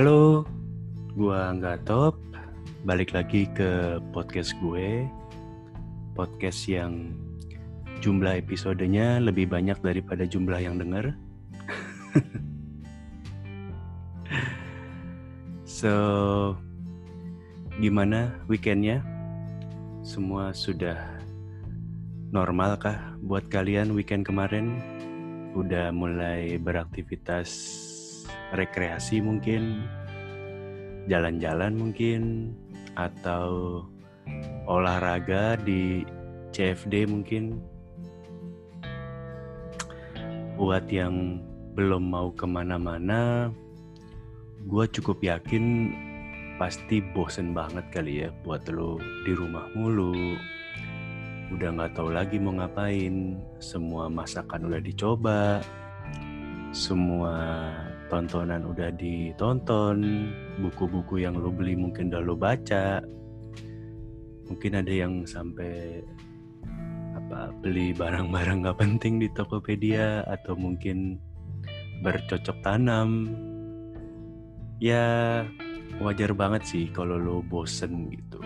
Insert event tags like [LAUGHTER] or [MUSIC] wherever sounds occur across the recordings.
Halo, gua nggak top. Balik lagi ke podcast gue. Podcast yang jumlah episodenya lebih banyak daripada jumlah yang denger. [LAUGHS] so, gimana weekendnya? Semua sudah normal kah buat kalian weekend kemarin? Udah mulai beraktivitas rekreasi mungkin, jalan-jalan mungkin, atau olahraga di CFD mungkin. Buat yang belum mau ke mana-mana, gue cukup yakin pasti bosen banget kali ya buat lo di rumah mulu. Udah nggak tahu lagi mau ngapain. Semua masakan udah dicoba, semua tontonan udah ditonton, buku-buku yang lo beli mungkin udah lo baca. Mungkin ada yang sampai apa beli barang-barang nggak penting di Tokopedia atau mungkin bercocok tanam. Ya wajar banget sih kalau lo bosen gitu.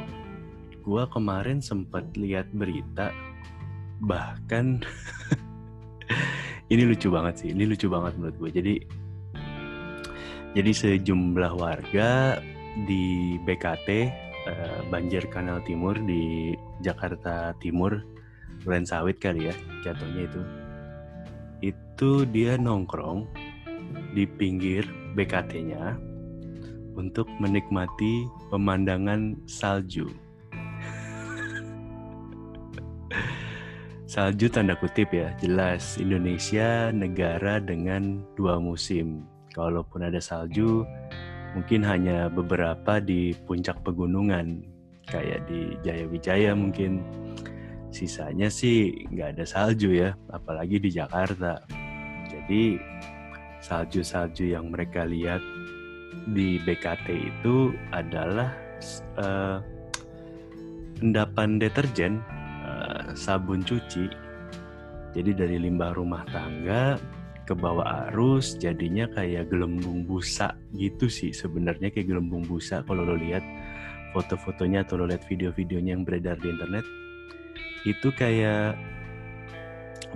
Gua kemarin sempat lihat berita bahkan [LAUGHS] ini lucu banget sih. Ini lucu banget menurut gue. Jadi jadi sejumlah warga di BKT eh, Banjir Kanal Timur di Jakarta Timur, Duren Sawit kali ya jatuhnya itu. Itu dia nongkrong di pinggir BKT-nya untuk menikmati pemandangan salju. [LAUGHS] salju tanda kutip ya, jelas Indonesia negara dengan dua musim. Kalaupun ada salju, mungkin hanya beberapa di puncak pegunungan, kayak di Jaya Wijaya mungkin. Sisanya sih nggak ada salju ya, apalagi di Jakarta. Jadi salju-salju yang mereka lihat di BKT itu adalah uh, endapan deterjen uh, sabun cuci. Jadi dari limbah rumah tangga ke bawah arus jadinya kayak gelembung busa gitu sih sebenarnya kayak gelembung busa kalau lo lihat foto-fotonya atau lo lihat video-videonya yang beredar di internet itu kayak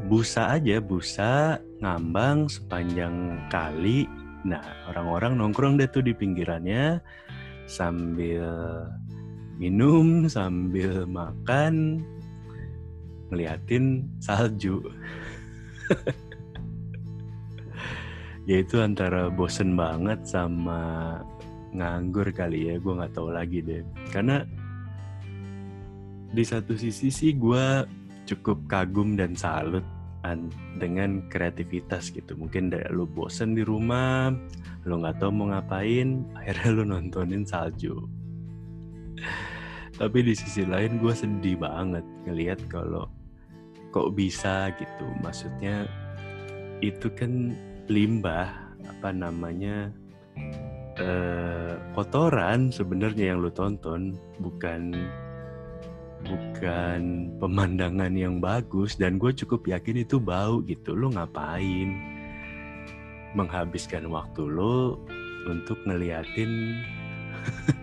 busa aja busa ngambang sepanjang kali Nah, orang-orang nongkrong deh tuh di pinggirannya sambil minum, sambil makan, ngeliatin salju. [LAUGHS] Yaitu antara bosen banget sama nganggur kali ya, gue nggak tahu lagi deh. Karena di satu sisi sih gue cukup kagum dan salut dengan kreativitas gitu. Mungkin dari lu bosen di rumah lu nggak tahu mau ngapain [LAUGHS] akhirnya lu nontonin salju. Tapi di sisi lain gue sedih banget ngelihat kalau kok bisa gitu. Maksudnya itu kan limbah apa namanya eh, kotoran sebenarnya yang lu tonton bukan bukan pemandangan yang bagus dan gue cukup yakin itu bau gitu. Lo ngapain menghabiskan waktu lo untuk ngeliatin [LAUGHS]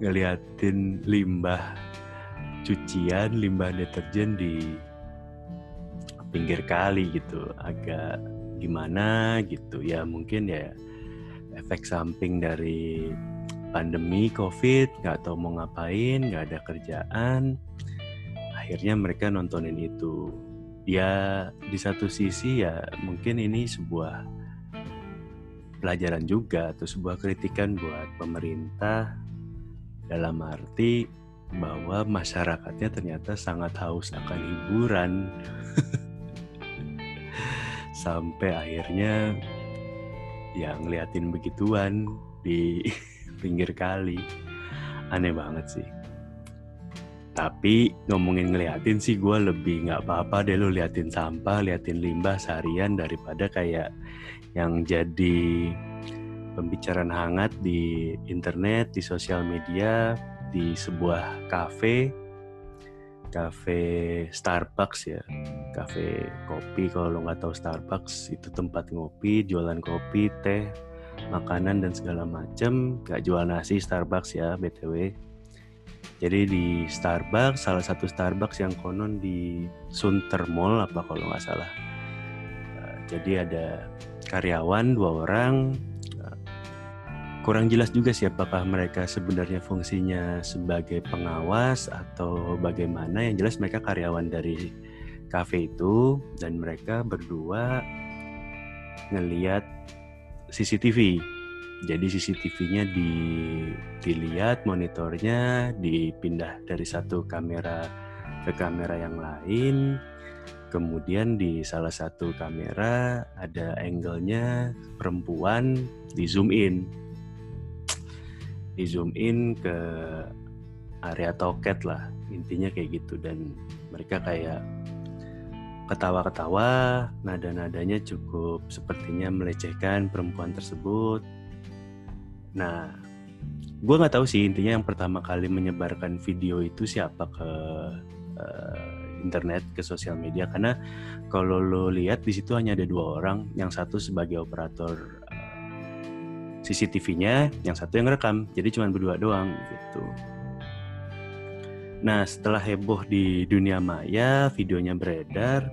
ngeliatin limbah cucian limbah deterjen di pinggir kali gitu agak gimana gitu. Ya mungkin ya efek samping dari pandemi covid nggak tahu mau ngapain nggak ada kerjaan akhirnya mereka nontonin itu. Ya di satu sisi ya mungkin ini sebuah pelajaran juga atau sebuah kritikan buat pemerintah dalam arti bahwa masyarakatnya ternyata sangat haus akan hiburan [LAUGHS] sampai akhirnya ya ngeliatin begituan di [LAUGHS] pinggir kali. Aneh banget sih. Tapi ngomongin ngeliatin sih gue lebih nggak apa-apa deh lu liatin sampah liatin limbah seharian daripada kayak yang jadi pembicaraan hangat di internet di sosial media di sebuah kafe kafe Starbucks ya. Kafe kopi kalau lo nggak tahu Starbucks itu tempat ngopi jualan kopi teh makanan dan segala macam gak jual nasi Starbucks ya btw jadi di Starbucks salah satu Starbucks yang konon di Sunter Mall apa kalau nggak salah. Jadi ada karyawan dua orang kurang jelas juga siapakah mereka sebenarnya fungsinya sebagai pengawas atau bagaimana yang jelas mereka karyawan dari kafe itu dan mereka berdua ngeliat CCTV. Jadi CCTV-nya di, dilihat monitornya dipindah dari satu kamera ke kamera yang lain. Kemudian di salah satu kamera ada angle-nya perempuan di zoom in. Di zoom in ke area toket lah. Intinya kayak gitu dan mereka kayak ketawa-ketawa, nada-nadanya cukup sepertinya melecehkan perempuan tersebut. Nah, gue nggak tahu sih intinya yang pertama kali menyebarkan video itu siapa ke uh, internet ke sosial media karena kalau lo lihat di situ hanya ada dua orang, yang satu sebagai operator CCTV-nya, yang satu yang rekam, jadi cuma berdua doang gitu. Nah, setelah heboh di dunia maya, videonya beredar,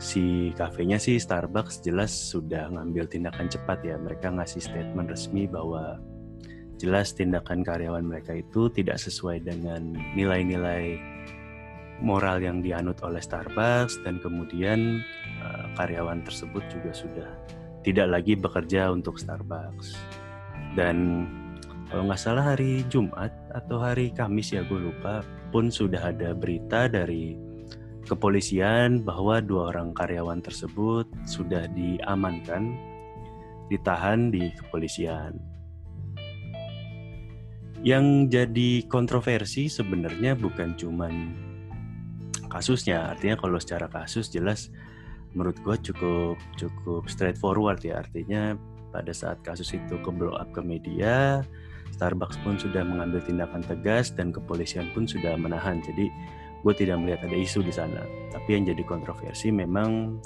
si kafenya sih Starbucks jelas sudah ngambil tindakan cepat ya. Mereka ngasih statement resmi bahwa jelas tindakan karyawan mereka itu tidak sesuai dengan nilai-nilai moral yang dianut oleh Starbucks dan kemudian uh, karyawan tersebut juga sudah tidak lagi bekerja untuk Starbucks. Dan kalau nggak salah hari Jumat atau hari Kamis ya gue lupa pun sudah ada berita dari kepolisian bahwa dua orang karyawan tersebut sudah diamankan, ditahan di kepolisian. Yang jadi kontroversi sebenarnya bukan cuman kasusnya, artinya kalau secara kasus jelas menurut gue cukup cukup straightforward ya, artinya pada saat kasus itu ke blow up ke media, Starbucks pun sudah mengambil tindakan tegas dan kepolisian pun sudah menahan. Jadi gue tidak melihat ada isu di sana. Tapi yang jadi kontroversi memang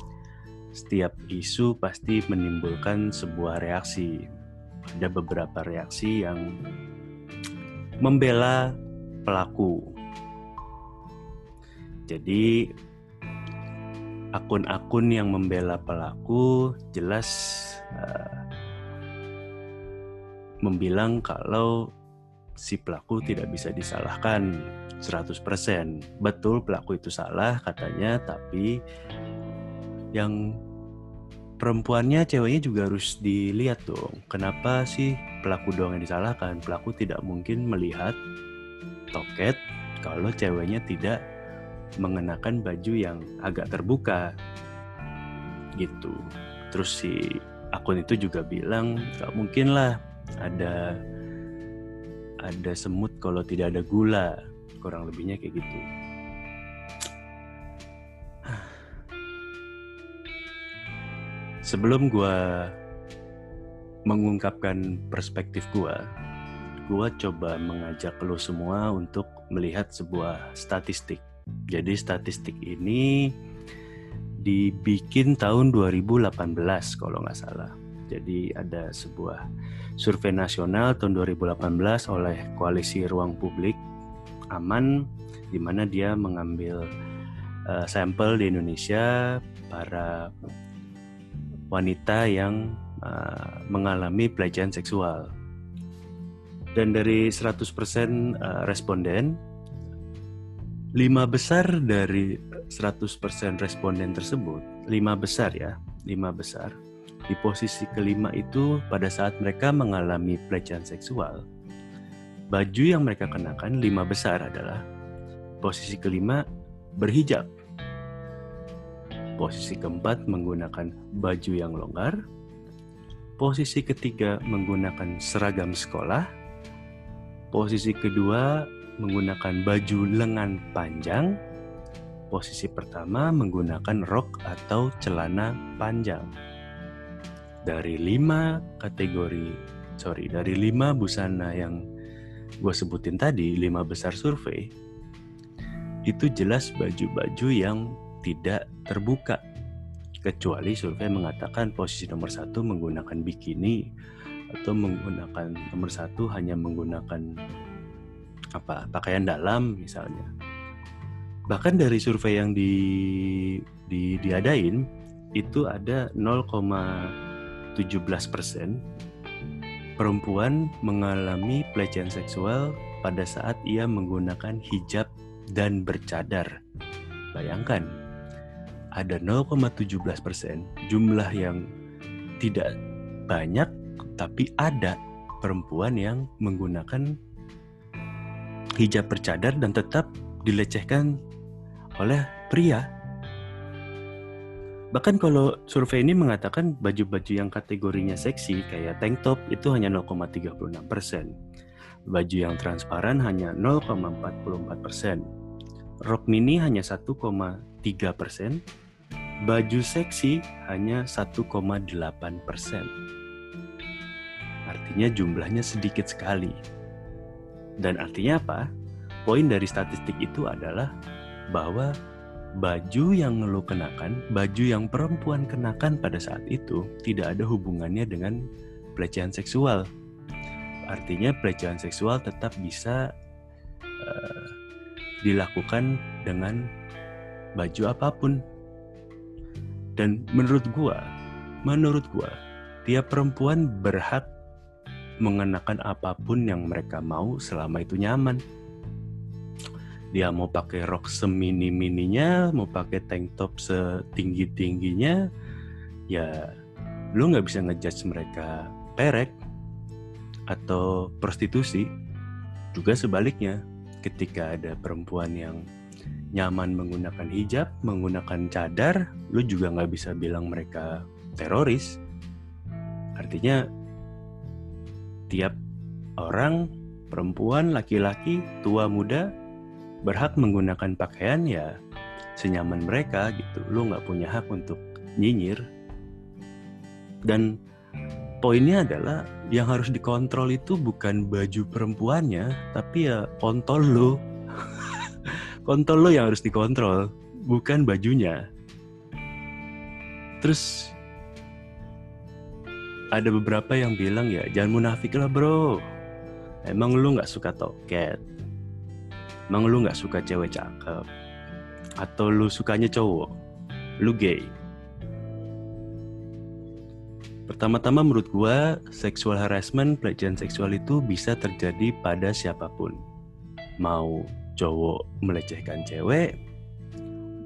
setiap isu pasti menimbulkan sebuah reaksi. Ada beberapa reaksi yang membela pelaku. Jadi akun-akun yang membela pelaku jelas uh, membilang kalau si pelaku tidak bisa disalahkan 100%. Betul pelaku itu salah katanya, tapi yang perempuannya, ceweknya juga harus dilihat dong. Kenapa sih pelaku doang yang disalahkan? Pelaku tidak mungkin melihat toket kalau ceweknya tidak mengenakan baju yang agak terbuka. Gitu. Terus si akun itu juga bilang, gak mungkin lah ada ada semut kalau tidak ada gula kurang lebihnya kayak gitu sebelum gue mengungkapkan perspektif gue gue coba mengajak lo semua untuk melihat sebuah statistik jadi statistik ini dibikin tahun 2018 kalau nggak salah jadi ada sebuah survei nasional tahun 2018 oleh Koalisi Ruang Publik Aman di mana dia mengambil uh, sampel di Indonesia para wanita yang uh, mengalami pelecehan seksual. Dan dari 100% uh, eh, responden, lima besar dari 100% responden tersebut, lima besar ya, lima besar di posisi kelima itu pada saat mereka mengalami pelecehan seksual, baju yang mereka kenakan lima besar adalah posisi kelima berhijab, posisi keempat menggunakan baju yang longgar, posisi ketiga menggunakan seragam sekolah, posisi kedua menggunakan baju lengan panjang, posisi pertama menggunakan rok atau celana panjang. Dari lima kategori sorry dari lima busana yang gue sebutin tadi lima besar survei itu jelas baju-baju yang tidak terbuka. Kecuali survei mengatakan posisi nomor satu menggunakan bikini atau menggunakan nomor satu hanya menggunakan apa pakaian dalam misalnya bahkan dari survei yang di, di diadain itu ada 0,17 persen perempuan mengalami pelecehan seksual pada saat ia menggunakan hijab dan bercadar. Bayangkan, ada 0,17 persen jumlah yang tidak banyak tapi ada perempuan yang menggunakan hijab bercadar dan tetap dilecehkan oleh pria. Bahkan kalau survei ini mengatakan baju-baju yang kategorinya seksi kayak tank top itu hanya 0,36 persen. Baju yang transparan hanya 0,44 persen. Rok mini hanya 1,3 persen. Baju seksi hanya 1,8 persen. Artinya jumlahnya sedikit sekali. Dan artinya apa? Poin dari statistik itu adalah bahwa baju yang lo kenakan, baju yang perempuan kenakan pada saat itu tidak ada hubungannya dengan pelecehan seksual. Artinya pelecehan seksual tetap bisa uh, dilakukan dengan baju apa pun. Dan menurut gua, menurut gua, tiap perempuan berhak mengenakan apa pun yang mereka mau selama itu nyaman. Dia mau pakai rok semini-mininya, mau pakai tank top setinggi-tingginya, ya lu nggak bisa ngejudge mereka perek atau prostitusi. Juga sebaliknya, ketika ada perempuan yang nyaman menggunakan hijab, menggunakan cadar, lu juga nggak bisa bilang mereka teroris. Artinya tiap orang, perempuan, laki-laki, tua, muda, berhak menggunakan pakaian ya senyaman mereka gitu. Lo nggak punya hak untuk nyinyir. Dan poinnya adalah yang harus dikontrol itu bukan baju perempuannya, tapi ya kontol lo. [LAUGHS] kontol lo yang harus dikontrol, bukan bajunya. Terus ada beberapa yang bilang ya jangan munafik lah bro. Emang lu nggak suka toket? Emang lu nggak suka cewek cakep? Atau lu sukanya cowok? Lu gay? Pertama-tama menurut gua, sexual harassment, pelecehan seksual itu bisa terjadi pada siapa pun. Mau cowok melecehkan cewek,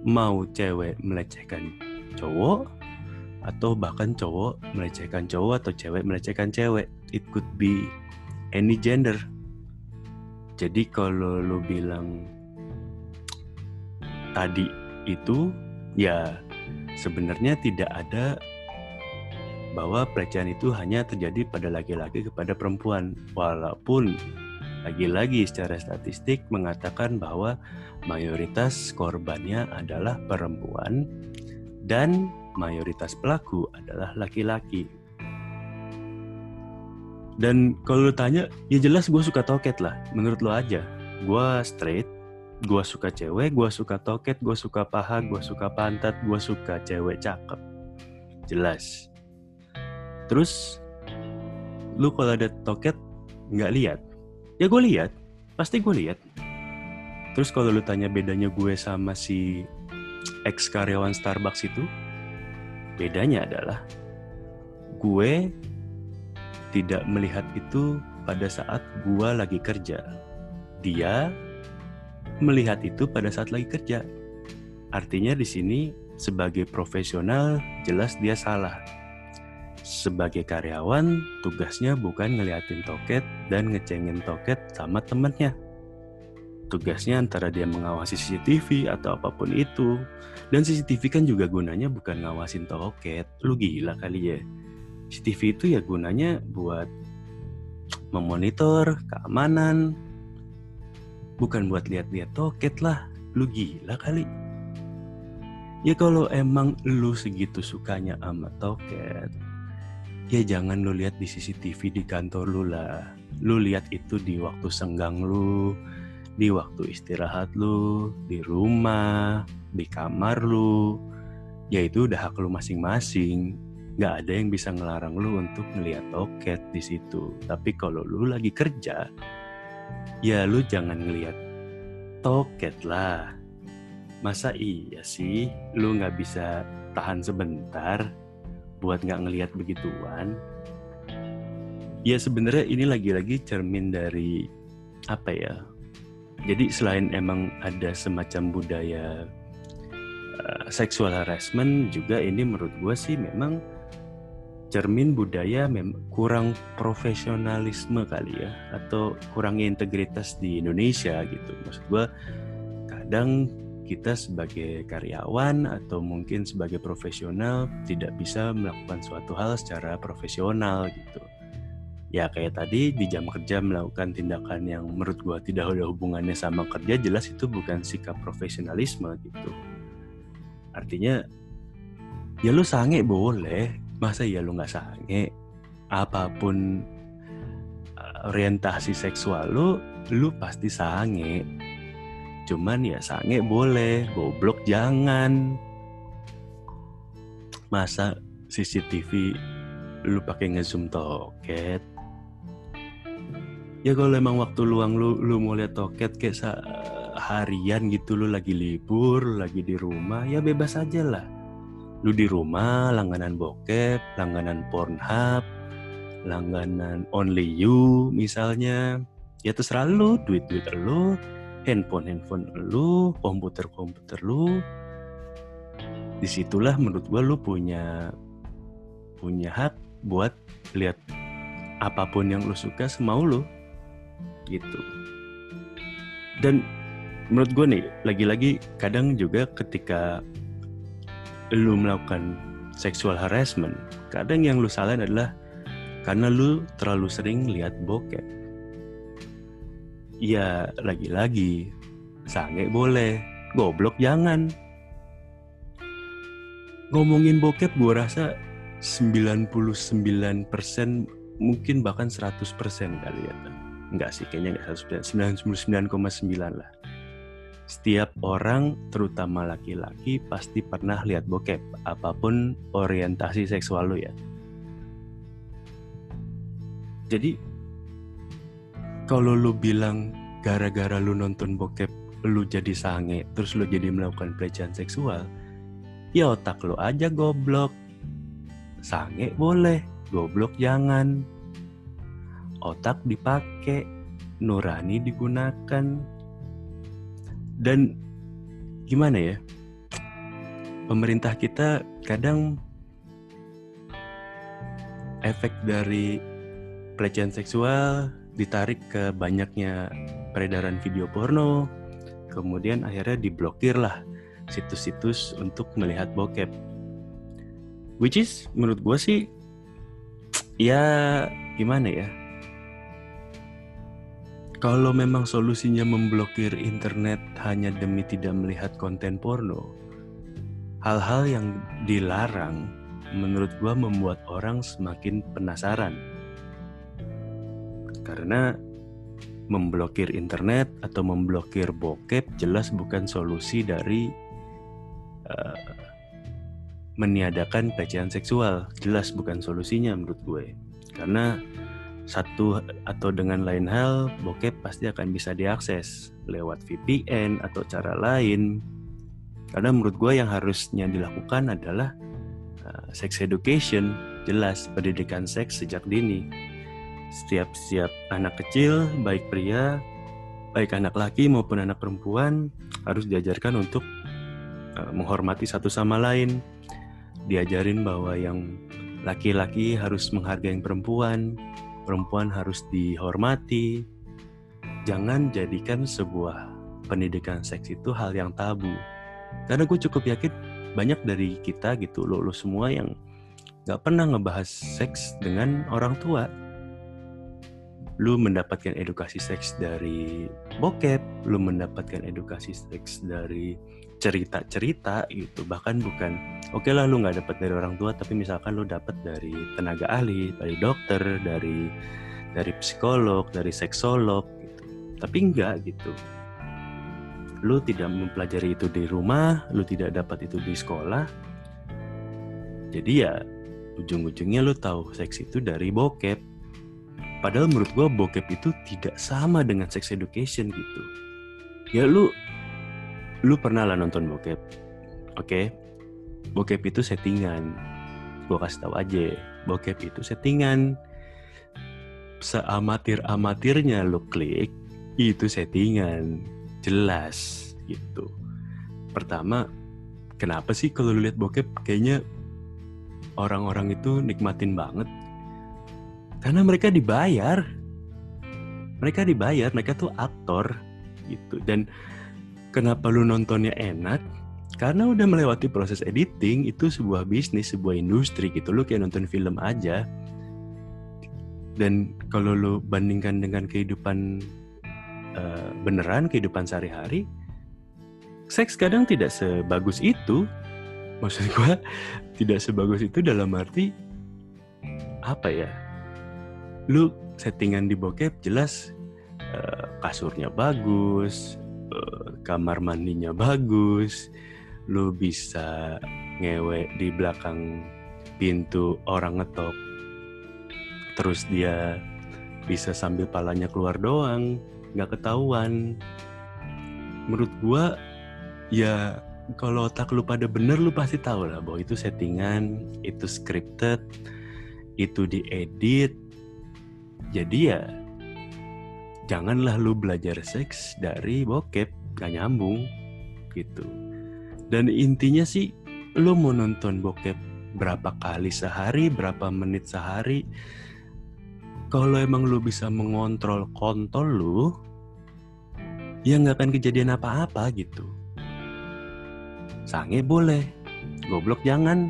mau cewek melecehkan cowok, atau bahkan cowok melecehkan cowok atau cewek melecehkan cewek. It could be any gender. Jadi kalau lo bilang tadi itu ya sebenarnya tidak ada bahwa pelecehan itu hanya terjadi pada laki-laki kepada perempuan walaupun lagi-lagi secara statistik mengatakan bahwa mayoritas korbannya adalah perempuan dan mayoritas pelaku adalah laki-laki. Dan kalau lu tanya, ya jelas gue suka toket lah. Menurut lo aja, gue straight, gue suka cewek, gue suka toket, gue suka paha, gue suka pantat, gue suka cewek cakep. Jelas. Terus, lu kalau ada toket nggak lihat? Ya gue lihat, pasti gue lihat. Terus kalau lu tanya bedanya gue sama si ex karyawan Starbucks itu, Bedanya adalah gue tidak melihat itu pada saat gue lagi kerja. Dia melihat itu pada saat lagi kerja. Artinya di sini sebagai profesional jelas dia salah. Sebagai karyawan tugasnya bukan ngeliatin toket dan ngecengin toket sama temennya tugasnya antara dia mengawasi CCTV atau apa pun itu. Dan CCTV kan juga gunanya bukan ngawasin toket. Lu gila kali ya. CCTV itu ya gunanya buat memonitor keamanan. Bukan buat lihat-lihat toket lah. Lu gila kali. Ya kalau emang lu segitu sukanya sama toket, ya jangan lu lihat di CCTV di kantor lu lah. Lu lihat itu di waktu senggang lu, di waktu istirahat lu, di rumah, di kamar lu, ya itu udah hak lu masing-masing. nggak ada yang bisa ngelarang lu untuk ngeliat toket di situ. Tapi kalau lu lagi kerja, ya lu jangan ngeliat toket lah. Masa iya sih lu nggak bisa tahan sebentar buat nggak ngeliat begituan? Ya sebenarnya ini lagi-lagi cermin dari apa ya? Jadi selain emang ada semacam budaya uh, sexual harassment juga ini menurut gue sih memang cermin budaya mem kurang profesionalisme kali ya atau kurangnya integritas di Indonesia gitu. Maksud gue kadang kita sebagai karyawan atau mungkin sebagai profesional tidak bisa melakukan suatu hal secara profesional gitu ya kayak tadi di jam kerja melakukan tindakan yang menurut gue tidak ada hubungannya sama kerja jelas itu bukan sikap profesionalisme gitu. Artinya ya lu sange boleh. Masa ya lu nggak sange? Apa pun uh, orientasi seksual lu lu pasti sange. Cuman ya sange boleh goblok jangan. Masa CCTV lu pakai ngezoom toket ya kalau emang waktu luang lu lu mau lihat toket kayak harian gitu lu lagi libur lagi di rumah ya bebas aja lah. Lu di rumah langganan bokep langganan Pornhub langganan Only You misalnya ya terserah lu duit duit lu handphone handphone lu komputer komputer lu di situlah menurut gua lu punya punya hak buat lihat apa pun yang lu suka semau lu gitu. Dan menurut gue nih lagi-lagi kadang juga ketika lu melakukan sexual harassment kadang yang lu salahin adalah karena lu terlalu sering lihat bokep. Ya lagi-lagi sange boleh goblok jangan. Ngomongin bokep gue rasa 99% mungkin bahkan 100% kali ya Enggak sih, kayaknya enggak 99,9 lah. Setiap orang, terutama laki-laki, pasti pernah lihat bokep, apa pun orientasi seksual lo ya. Jadi, kalau lu bilang gara-gara lu nonton bokep, lu jadi sange, terus lu jadi melakukan pelecehan seksual, ya otak lu aja goblok. Sange boleh, goblok jangan otak dipakai, nurani digunakan. Dan gimana ya? Pemerintah kita kadang efek dari pelecehan seksual ditarik ke banyaknya peredaran video porno, kemudian akhirnya diblokir lah situs-situs untuk melihat bokep. Which is menurut gue sih ya gimana ya kalau memang solusinya memblokir internet hanya demi tidak melihat konten porno, hal-hal yang dilarang menurut gua membuat orang semakin penasaran. Karena memblokir internet atau memblokir bokep jelas bukan solusi dari uh, meniadakan pelecehan seksual. Jelas bukan solusinya menurut gue. Karena satu atau dengan lain hal, bokep pasti akan bisa diakses lewat VPN atau cara lain. Karena menurut gue yang harusnya dilakukan adalah uh, sex education, jelas pendidikan seks sejak dini. Setiap-setiap anak kecil, baik pria, baik anak laki maupun anak perempuan, harus diajarkan untuk uh, menghormati satu sama lain. Diajarin bahwa yang laki-laki harus menghargai perempuan, perempuan harus dihormati. Jangan jadikan sebuah pendidikan seks itu hal yang tabu. Karena gue cukup yakin banyak dari kita gitu, lo, lo semua yang gak pernah ngebahas seks dengan orang tua. Lu mendapatkan edukasi seks dari bokep, lu mendapatkan edukasi seks dari cerita-cerita gitu. Bahkan bukan oke okay lah lu nggak dapat dari orang tua tapi misalkan lu dapat dari tenaga ahli dari dokter dari dari psikolog dari seksolog gitu. Tapi enggak gitu. Lu tidak mempelajari itu di rumah lu tidak dapat itu di sekolah. Jadi ya ujung-ujungnya lo tahu seks itu dari bokep. Padahal menurut gue bokep itu tidak sama dengan sex education gitu. Ya lu lu pernah lah nonton bokep. Oke? Okay? bokep itu settingan. Gue kasih tahu aja bokep itu settingan. Seamatir amatirnya lo klik itu settingan. Jelas gitu. Pertama kenapa sih kalau lu lihat bokep kayaknya orang-orang itu nikmatin banget? Karena mereka dibayar. Mereka dibayar mereka tuh aktor gitu. Dan kenapa lu nontonnya enak? Karena udah melewati proses editing itu sebuah bisnis sebuah industri gitu. Lu kayak nonton film aja. Dan kalau lu bandingkan dengan kehidupan uh, beneran kehidupan sehari-hari seks kadang tidak sebagus itu. [LAUGHS] Maksud gua tidak sebagus itu dalam arti apa ya? Lu settingan di bokep jelas uh, kasurnya bagus uh, kamar mandinya bagus. Lu bisa ngewe di belakang pintu orang ngetok terus dia bisa sambil palanya keluar doang nggak ketahuan. Menurut gua ya kalau otak lu pada bener lu pasti tahu lah bahwa itu settingan itu scripted itu diedit. Jadi ya janganlah lu belajar seks dari bokep gak nyambung gitu dan intinya sih, lo mau nonton bokep berapa kali sehari, berapa menit sehari. Kalau emang lo bisa mengontrol kontol lo, ya nggak akan kejadian apa-apa gitu. Sange boleh, goblok jangan.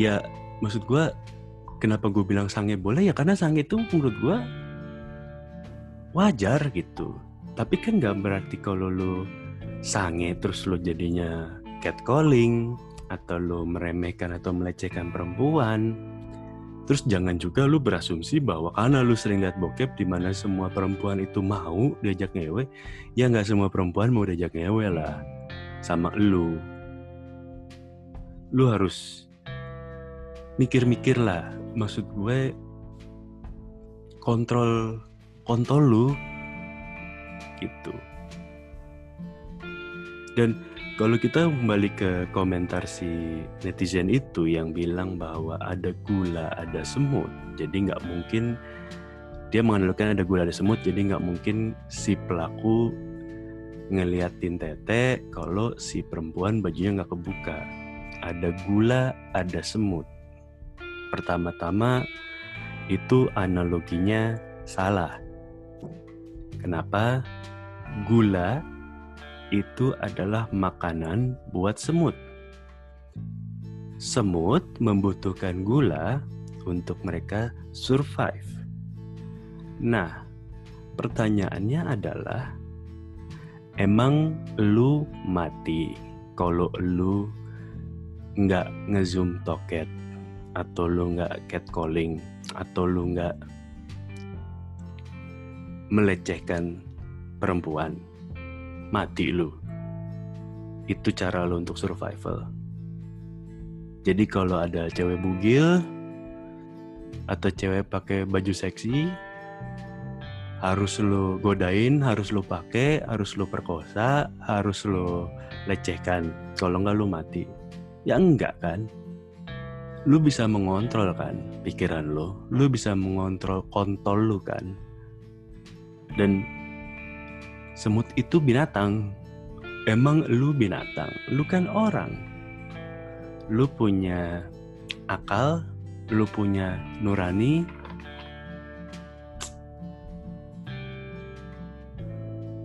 Ya, maksud gue, kenapa gue bilang sange boleh? Ya karena sange itu menurut gue wajar gitu. Tapi kan nggak berarti kalau lo sange terus lo jadinya catcalling atau lo meremehkan atau melecehkan perempuan. Terus jangan juga lo berasumsi bahwa karena lo sering lihat bokep di mana semua perempuan itu mau diajak ngewe ya nggak semua perempuan mau diajak ngewe lah sama lo lo harus mikir-mikir lah maksud gue kontrol kontrol lu gitu dan kalau kita kembali ke komentar si netizen itu yang bilang bahwa ada gula, ada semut, jadi nggak mungkin dia mengandalkan ada gula, ada semut, jadi nggak mungkin si pelaku ngeliatin tete kalau si perempuan bajunya nggak kebuka. Ada gula, ada semut. Pertama-tama itu analoginya salah. Kenapa? Gula itu adalah makanan buat semut. Semut membutuhkan gula untuk mereka survive. Nah, pertanyaannya adalah, emang lu mati kalau lu nggak ngezoom toket atau lu nggak catcalling atau lu nggak melecehkan perempuan? mati lu. Itu cara lu untuk survival. Jadi kalau ada cewek bugil atau cewek pakai baju seksi, harus lu godain, harus lu pakai, harus lu perkosa, harus lu lecehkan. Kalau nggak lu mati. Ya enggak kan? Lu bisa mengontrol kan pikiran lu, lu bisa mengontrol kontol lu kan. Dan semut itu binatang. Emang lu binatang, lu kan orang. Lu punya akal, lu punya nurani.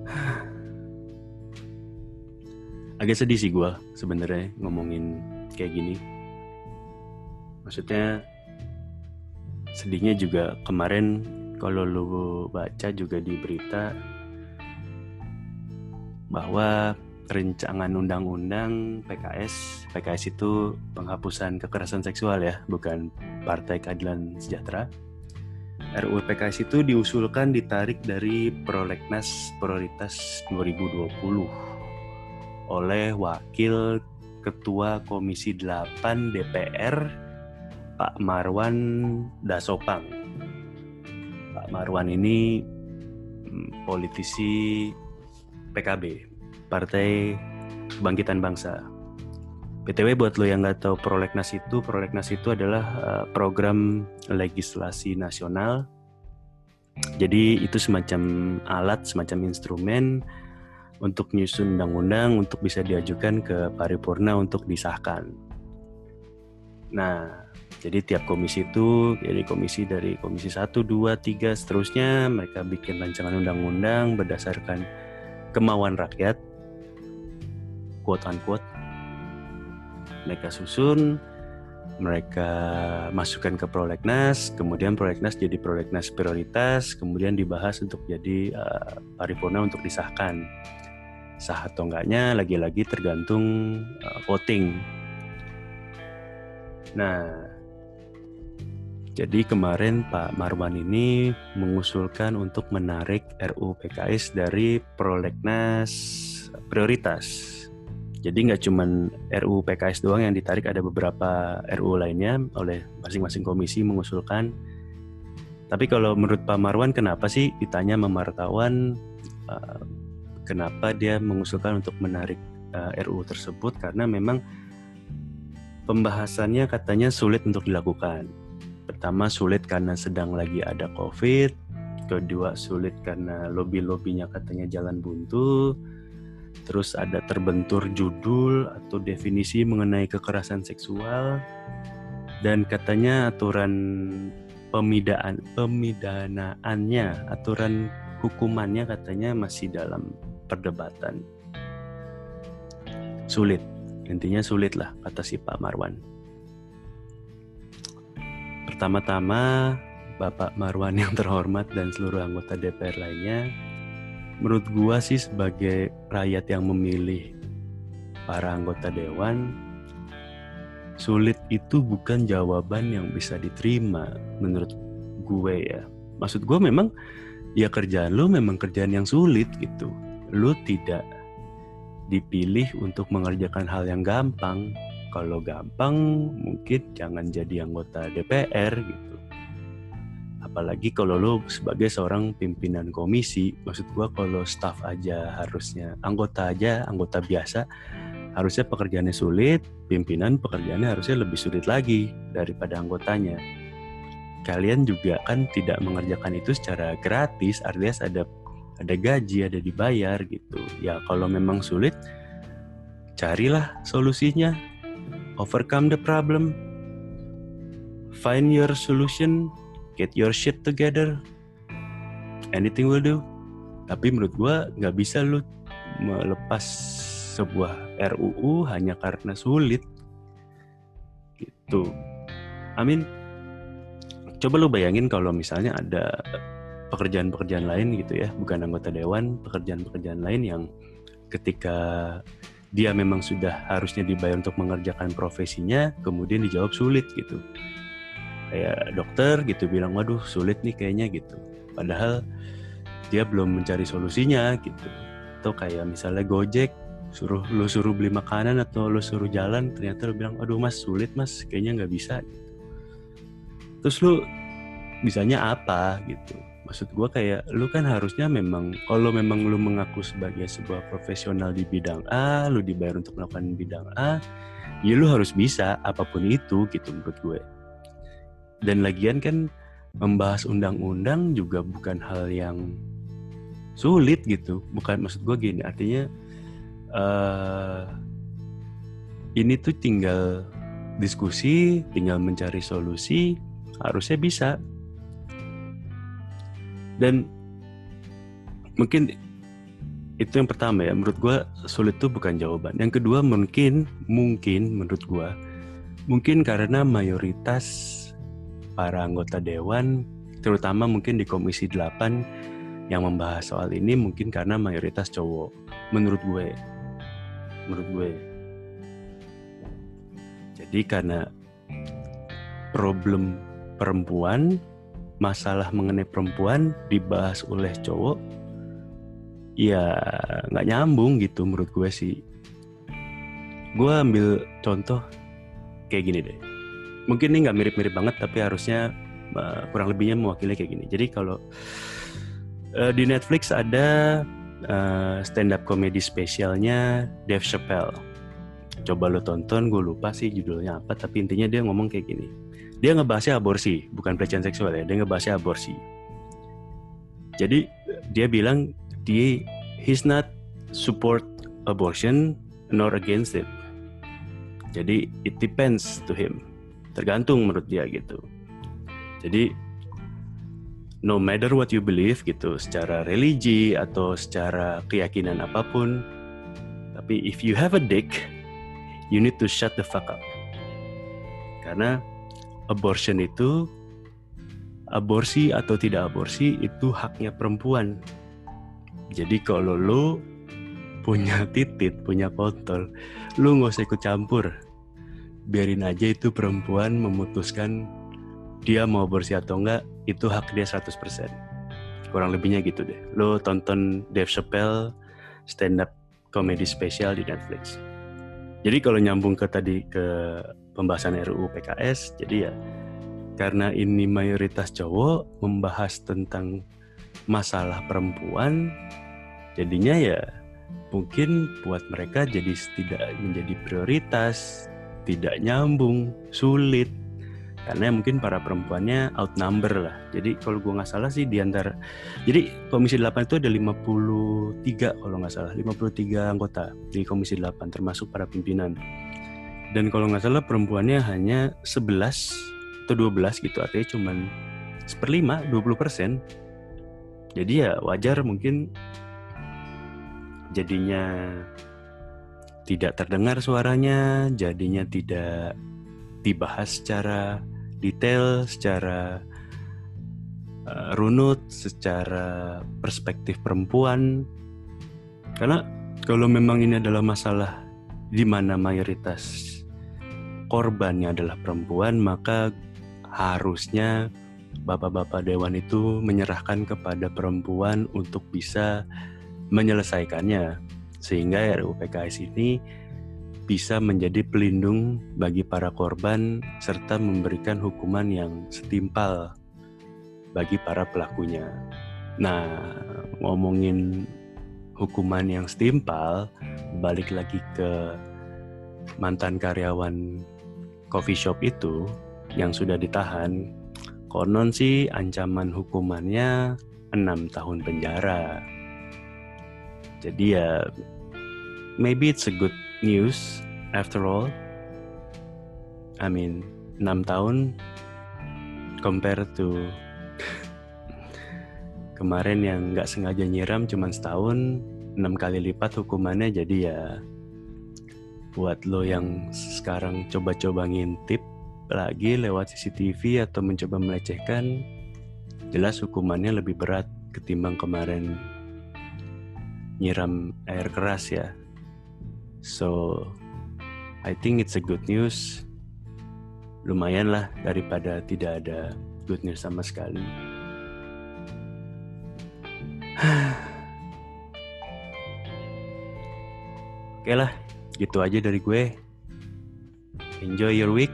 [SIGHS] Agak sedih sih gue sebenarnya ngomongin kayak gini. Maksudnya sedihnya juga kemarin kalau lu baca juga di berita bahwa rencangan undang-undang PKS, PKS itu penghapusan kekerasan seksual ya, bukan Partai Keadilan Sejahtera. RUU PKS itu diusulkan ditarik dari Prolegnas Prioritas 2020 oleh Wakil Ketua Komisi 8 DPR Pak Marwan Dasopang. Pak Marwan ini mm, politisi PKB, Partai Kebangkitan Bangsa. BTW buat lo yang nggak tahu prolegnas itu, prolegnas itu adalah uh, program legislasi nasional. Jadi itu semacam alat, semacam instrumen untuk nyusun undang-undang untuk bisa diajukan ke paripurna untuk disahkan. Nah, jadi tiap komisi itu, jadi komisi dari komisi 1, 2, 3, seterusnya mereka bikin rancangan undang-undang berdasarkan kemauan rakyat, quote unquote. Mereka susun, mereka masukkan ke prolegnas, kemudian prolegnas jadi prolegnas prioritas, kemudian dibahas untuk jadi uh, paripurna untuk disahkan sah atau enggaknya lagi-lagi tergantung uh, voting. Nah, jadi kemarin Pak Marwan ini mengusulkan untuk menarik RUU PKS dari prolegnas prioritas. Jadi nggak cuma RUU PKS doang yang ditarik, ada beberapa RUU lainnya oleh masing-masing komisi mengusulkan. Tapi kalau menurut Pak Marwan, kenapa sih ditanya memartawan uh, kenapa dia mengusulkan untuk menarik uh, eh, RUU tersebut karena memang pembahasannya katanya sulit untuk dilakukan. Pertama sulit karena sedang lagi ada COVID, kedua sulit karena lobby-lobbynya katanya jalan buntu, terus ada terbentur judul atau definisi mengenai kekerasan seksual, dan katanya aturan pemidaan pemidanaannya, aturan hukumannya katanya masih dalam perdebatan. Sulit, intinya sulit lah kata si Pak Marwan. Pertama-tama, Bapak Marwan yang terhormat dan seluruh anggota DPR lainnya, menurut gua sih sebagai rakyat yang memilih para anggota dewan, sulit itu bukan jawaban yang bisa diterima menurut gue ya. Maksud gue memang ya kerjaan lo memang kerjaan yang sulit gitu lu tidak dipilih untuk mengerjakan hal yang gampang. Kalau gampang, mungkin jangan jadi anggota DPR gitu. Apalagi kalau lu sebagai seorang pimpinan komisi, maksud gua kalau staff aja harusnya anggota aja, anggota biasa, harusnya pekerjaannya sulit, pimpinan pekerjaannya harusnya lebih sulit lagi daripada anggotanya. Kalian juga kan tidak mengerjakan itu secara gratis, artinya ada ada gaji, ada dibayar gitu. Ya kalau memang sulit, carilah solusinya. Overcome the problem. Find your solution. Get your shit together. Anything will do. Tapi menurut gue nggak bisa lu melepas sebuah RUU hanya karena sulit. Gitu. Amin. Coba lu bayangin kalau misalnya ada pekerjaan-pekerjaan lain gitu ya, bukan anggota dewan, pekerjaan-pekerjaan lain yang ketika dia memang sudah harusnya dibayar untuk mengerjakan profesinya, kemudian dijawab sulit gitu. Kayak dokter gitu bilang, waduh sulit nih kayaknya gitu. Padahal dia belum mencari solusinya gitu. Atau kayak misalnya Gojek, suruh lu suruh beli makanan atau lu suruh jalan, ternyata lu bilang, aduh mas sulit mas, kayaknya nggak bisa. Terus lu bisanya apa gitu maksud gue kayak lu kan harusnya memang kalau memang lu mengaku sebagai sebuah profesional di bidang A lu dibayar untuk melakukan bidang A ya lu harus bisa apa pun itu gitu menurut gue. Dan lagian kan membahas undang-undang juga bukan hal yang sulit gitu. Bukan maksud gue gini artinya uh, ini tuh tinggal diskusi tinggal mencari solusi harusnya bisa dan mungkin itu yang pertama ya menurut gue sulit tuh bukan jawaban. Yang kedua mungkin mungkin menurut gue mungkin karena mayoritas para anggota dewan terutama mungkin di komisi 8 yang membahas soal ini mungkin karena mayoritas cowok. Menurut gue menurut gue. Jadi karena problem perempuan masalah mengenai perempuan dibahas oleh cowok ya nggak nyambung gitu menurut gue sih gue ambil contoh kayak gini deh. Mungkin ini nggak mirip-mirip banget, tapi harusnya uh, kurang lebihnya mewakili kayak gini. Jadi kalau uh, di Netflix ada uh, stand up comedy spesialnya Dave Chappelle. Coba lo tonton, gue lupa sih judulnya apa, tapi intinya dia ngomong kayak gini. Dia ngebahasnya aborsi, bukan pelecehan seksual ya, dia ngebahasnya aborsi. Jadi dia bilang dia he's not support abortion nor against it. Jadi it depends to him. Tergantung menurut dia gitu. Jadi no matter what you believe gitu, secara religi atau secara keyakinan apa pun, tapi if you have a dick, you need to shut the fuck up. Karena abortion itu aborsi atau tidak aborsi itu haknya perempuan. Jadi kalau lo punya [LAUGHS] titit, punya kontol, lu nggak usah ikut campur. Biarin aja itu perempuan memutuskan dia mau bersih atau enggak itu hak dia 100% kurang lebihnya gitu deh. Lo tonton Dave Chappelle stand up comedy spesial di Netflix jadi kalau nyambung ke tadi ke pembahasan RUU PKS jadi ya karena ini mayoritas cowok membahas tentang masalah perempuan jadinya ya mungkin buat mereka jadi tidak menjadi prioritas tidak nyambung, sulit. Karena mungkin para perempuannya outnumber lah. Jadi kalau gue nggak salah sih di antara jadi Komisi 8 itu ada 53 kalau nggak salah, 53 anggota di Komisi 8 termasuk para pimpinan. Dan kalau nggak salah perempuannya hanya 11 atau 12 gitu artinya cuman seperlima 20 persen. Jadi ya wajar mungkin jadinya tidak terdengar suaranya, jadinya tidak dibahas secara detail, secara uh, runut, secara perspektif perempuan. Karena kalau memang ini adalah masalah di mana mayoritas korbannya adalah perempuan, maka harusnya bapak-bapak dewan itu menyerahkan kepada perempuan untuk bisa menyelesaikannya sehingga RUU PKS ini bisa menjadi pelindung bagi para korban serta memberikan hukuman yang setimpal bagi para pelakunya. Nah, ngomongin hukuman yang setimpal, balik lagi ke mantan karyawan coffee shop itu yang sudah ditahan, konon sih ancaman hukumannya enam tahun penjara. Jadi ya maybe it's a good news after all. I mean, 6 tahun compare to [LAUGHS] kemarin yang nggak sengaja nyiram cuma setahun, 6 kali lipat hukumannya jadi ya buat lo yang sekarang coba-coba ngintip lagi lewat CCTV atau mencoba melecehkan, jelas hukumannya lebih berat ketimbang kemarin nyiram air keras ya So I think it's a good news. Lumayan lah daripada tidak ada good news sama sekali. [SIGHS] Oke lah, gitu aja dari gue. Enjoy your week.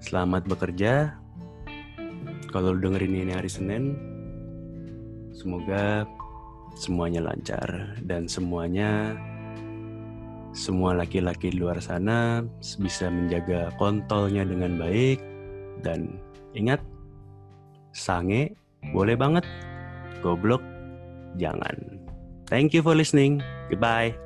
Selamat bekerja. Kalau lu dengerin ini hari Senin, semoga semuanya lancar dan semuanya semua laki-laki di luar sana bisa menjaga kontolnya dengan baik. Dan ingat sange boleh banget. Goblok jangan. Thank you for listening. Goodbye